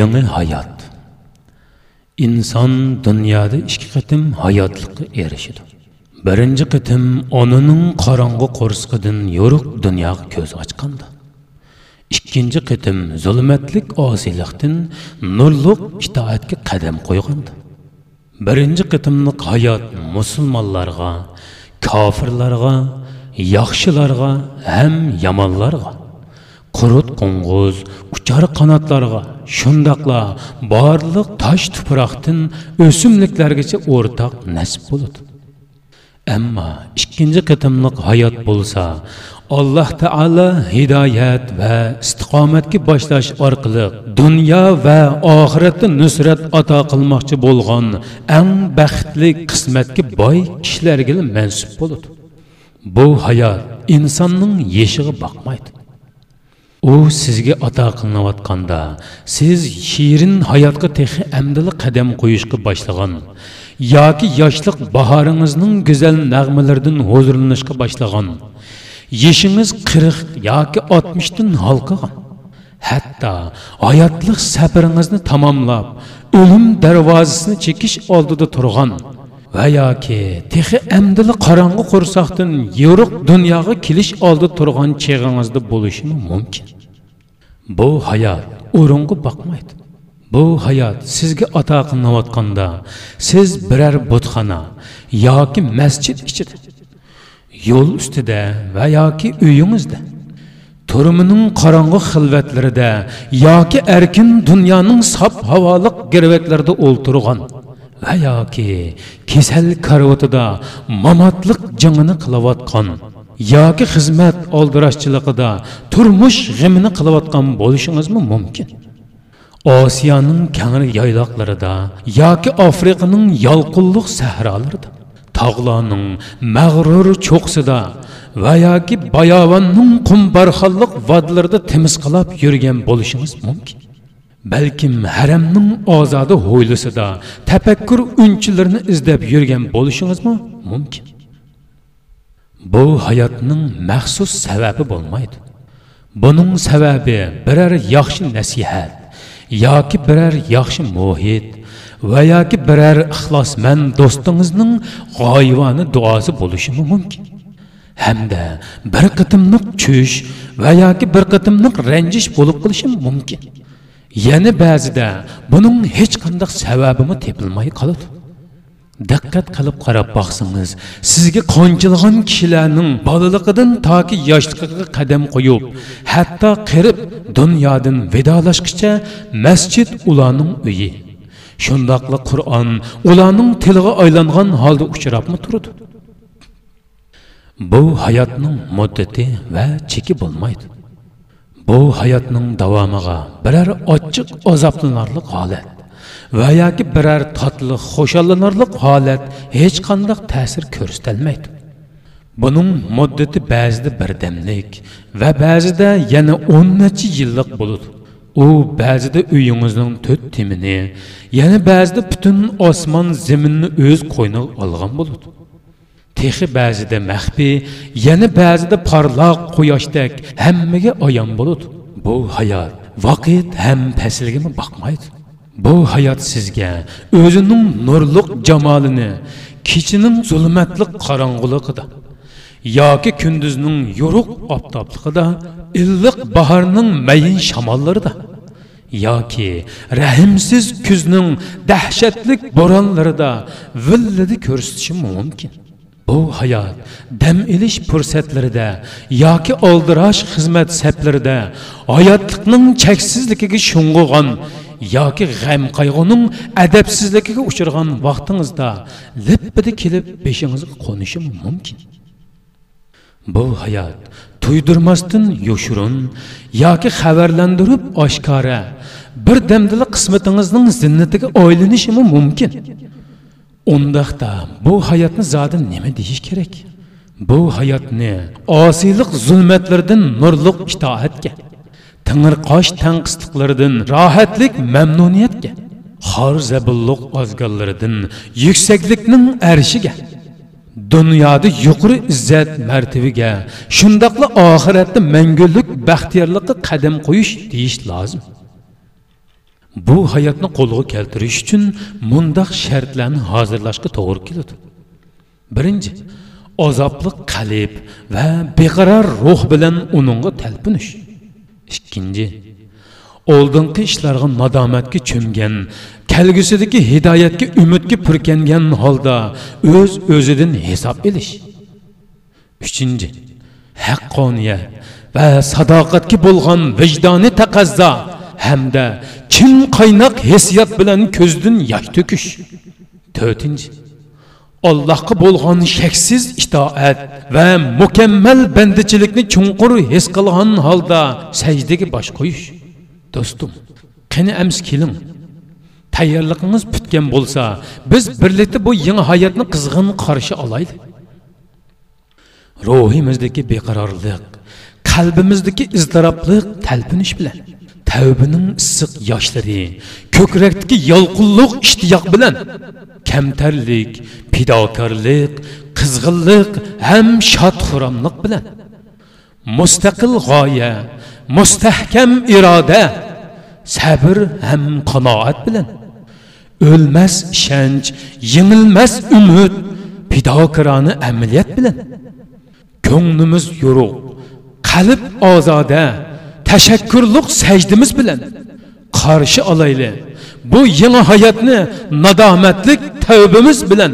yangi hayot. Inson dunyoda ikki qatim hayotlikqa erishidi birinchi qatim onaning qorong'u qo'rsqidan yo'ruq dunyoga ko'z ochganda. Ikkinchi qatim zulmatlik osiylikdan nurliq itoatga qadam qo'ygandi birinchi qatimliq hayot musulmonlarga kofirlarga yaxshilarga ham yomonlarga qurut qo'ng'iz uchar qanotlarga shundoqla barliq tosh tuproqdan o'simliklargacha o'rtoq nasib bo'ladi ammo ikkinchi qatimliq hayot bo'lsa alloh taolo hidoyat va istiqomatga boshlash orqali dunyo va oxiratda nusrat ato qilmoqchi bo'lgan eng baxtli qismatga boy kishilarga mansub bo'ladi bu hayot insonning yeshig'i boqmaydi u sizga ato qilinayotganda siz shirin hayotga texi amdili qadam qo'yishga boshlagan yoki yoshlik bahoringizning go'zal nag'malaridan huzurlanishga boshlagan yeshingiz qirq yoki oltmishdan halqagan. Hatto hayotlik safaringizni tamomlab o'lim darvozasini chekish oldida turgan va yoki texi amdili qorong'i qo'rsoqdan yo'riq dunyoga kelish oldida turgan cheg'ingizda bo'lishi mumkin. Bu hayot o'ringa boqmaydi. Bu hayot sizga ato qilinayotganda siz biror butxona yoki masjid ichida yo'l ustida va yoki uyingizda turmining qorong'u xilvatlarida yoki erkin dunyoning sof havoliq girvaklarida o'ltirgan va yoki kasal karvotida mamotliq jingini qilayotgan yoki xizmat oldirashchiligida turmush g'imini qilayotgan bo'lishingizmi mumkin. Osiyoning kangri yayloqlarida yoki afrikaning yolqinliq sahrolarida tog'larning mag'rur cho'qsida va yoki bayovonning qumbarxonliq vodlarida timisqilab yurgan bo'lishingiz mumkin. Balkim haramning ozodi ho'ylisida tafakkur unchilarini izlab yurgan bo'lishingizmi mumkin. Bu hayotning maxsus sababi bo'lmaydi. Buning sababi biror yaxshi nasihat yoki biror yaxshi muhit va yoki biror ixlosmand do'stingizning g'oyivoni duosi bo'lishi mumkin. Hamda bir qitimliq cho'sh va yoki bir qitimliq ranjish bo'lib qolishi mumkin. Yana ba'zida buning hech qanday sababimi tepilmay qoladi. Diqqat qilib qarab boqsangiz sizga qonchilg'an kishilarning bolaliqidan toki yoshligiga qadam qo'yib hatto qirib dunyodan vidolashguncha masjid ularning uyi. Shundoqla qur'on ularning tiliga aylangan holda uchrabmi turdi bu hayotning muddati va cheki bo'lmaydi. Bu hayotning davomiga biror ochiq azoblanarli holat. Va yoki biror totli xo'shallanarli holat hech qanday ta'sir ko'rsatilmaydi buning muddati ba'zida birdamlik va ba'zida yana o'n necha yillik bo'ladi u ba'zida uyingizning to'rt timini yana ba'zida butun osmon zaminni o'z qo'yniga olgan bo'ladi texi ba'zida maxfiy yana ba'zida porloq quyoshdek hammaga ayon bo'ladi bu hayot vaqt ham faslgami boqmaydi bu hayot sizga o'zining nurliq jamolini kechining zulmatliq qorong'uligida yoki kunduzning yo'ruq oftobligida illiq bahorning mayin shamollarida yoki rahimsiz kuzning dahshatlik bo'ronlarida villidi ko'rsatishi mumkin. Bu hayot dam ilish fursatlarida yoki oldirash xizmat saflarida hayotlikning cheksizligiga sho'ng'ig'on yoki g'am qayg'uning adabsizligiga uchirgan vaqtingizda lippidi kelib beshingizga qo'nishi mumkin. Bu hayot to'ydirmasdan yoshurun yoki xabarlantirib oshkora bir damdili qismatingizning zinnatiga oylanishi mumkin. Undaqda bu hayotni zodi nima deyish kerak? Bu hayotni osiylik zulmatlardan nurliq itoatga. Tangirqosh tanqisliqlaridan rohatlik mamnuniyatga xor zabulluq ozganlaridan yuksaklikning arshiga dunyoda yuqori izzat martibiga shundoqla oxiratda mangulik baxtiyorlikqa qadam qo'yish deyish lozim bu hayotni qo'lga keltirish uchun mundoq shartlarni hozirlashga to'g'ri keladi birinchi azobli qalb va beqaror ruh bilan uningga talpinish ikkinchi. Oldingi ishlarga nadomatga cho'mgan kelgusidagi hidoyatga umidga purkangan holda o'z o'zidan hisob ilish uchinchi haqqoniyat va sadoqatga bo'lgan vijdoniy taqazzo hamda chin qaynoq hissiyot bilan ko'zdan yosh to'kish. To'rtinchi allohga bo'lgan shaksiz itoat va mukammal bandichilikni chunqur his qilgan holda sajdaga bosh qo'yish. Do'stim qani ams keling? Tayyorligingiz bitgan bo'lsa biz birlikda bu yangi hayotni qizg'in qarshi olaylik. Ruhimizdagi beqarorlik qalbimizdagi iztiroblik talpinish bilan tavbining issiq yoshlari ko'krakdagi yolqinliq ishtiyoq bilan kamtarlik pidokorlik qizg'inlik ham shodxuromlik bilan. Mustaqil g'oya mustahkam iroda sabr ham qanoat bilan. O'lmas ishonch yengilmas umid fidokorona amaliyat bilan. Ko'nglimiz yo'ruq qalb ozoda tashakkurliq sajdimiz bilan. Qarshi olayli bu yangi hayotni nadomatlik tavbimiz bilan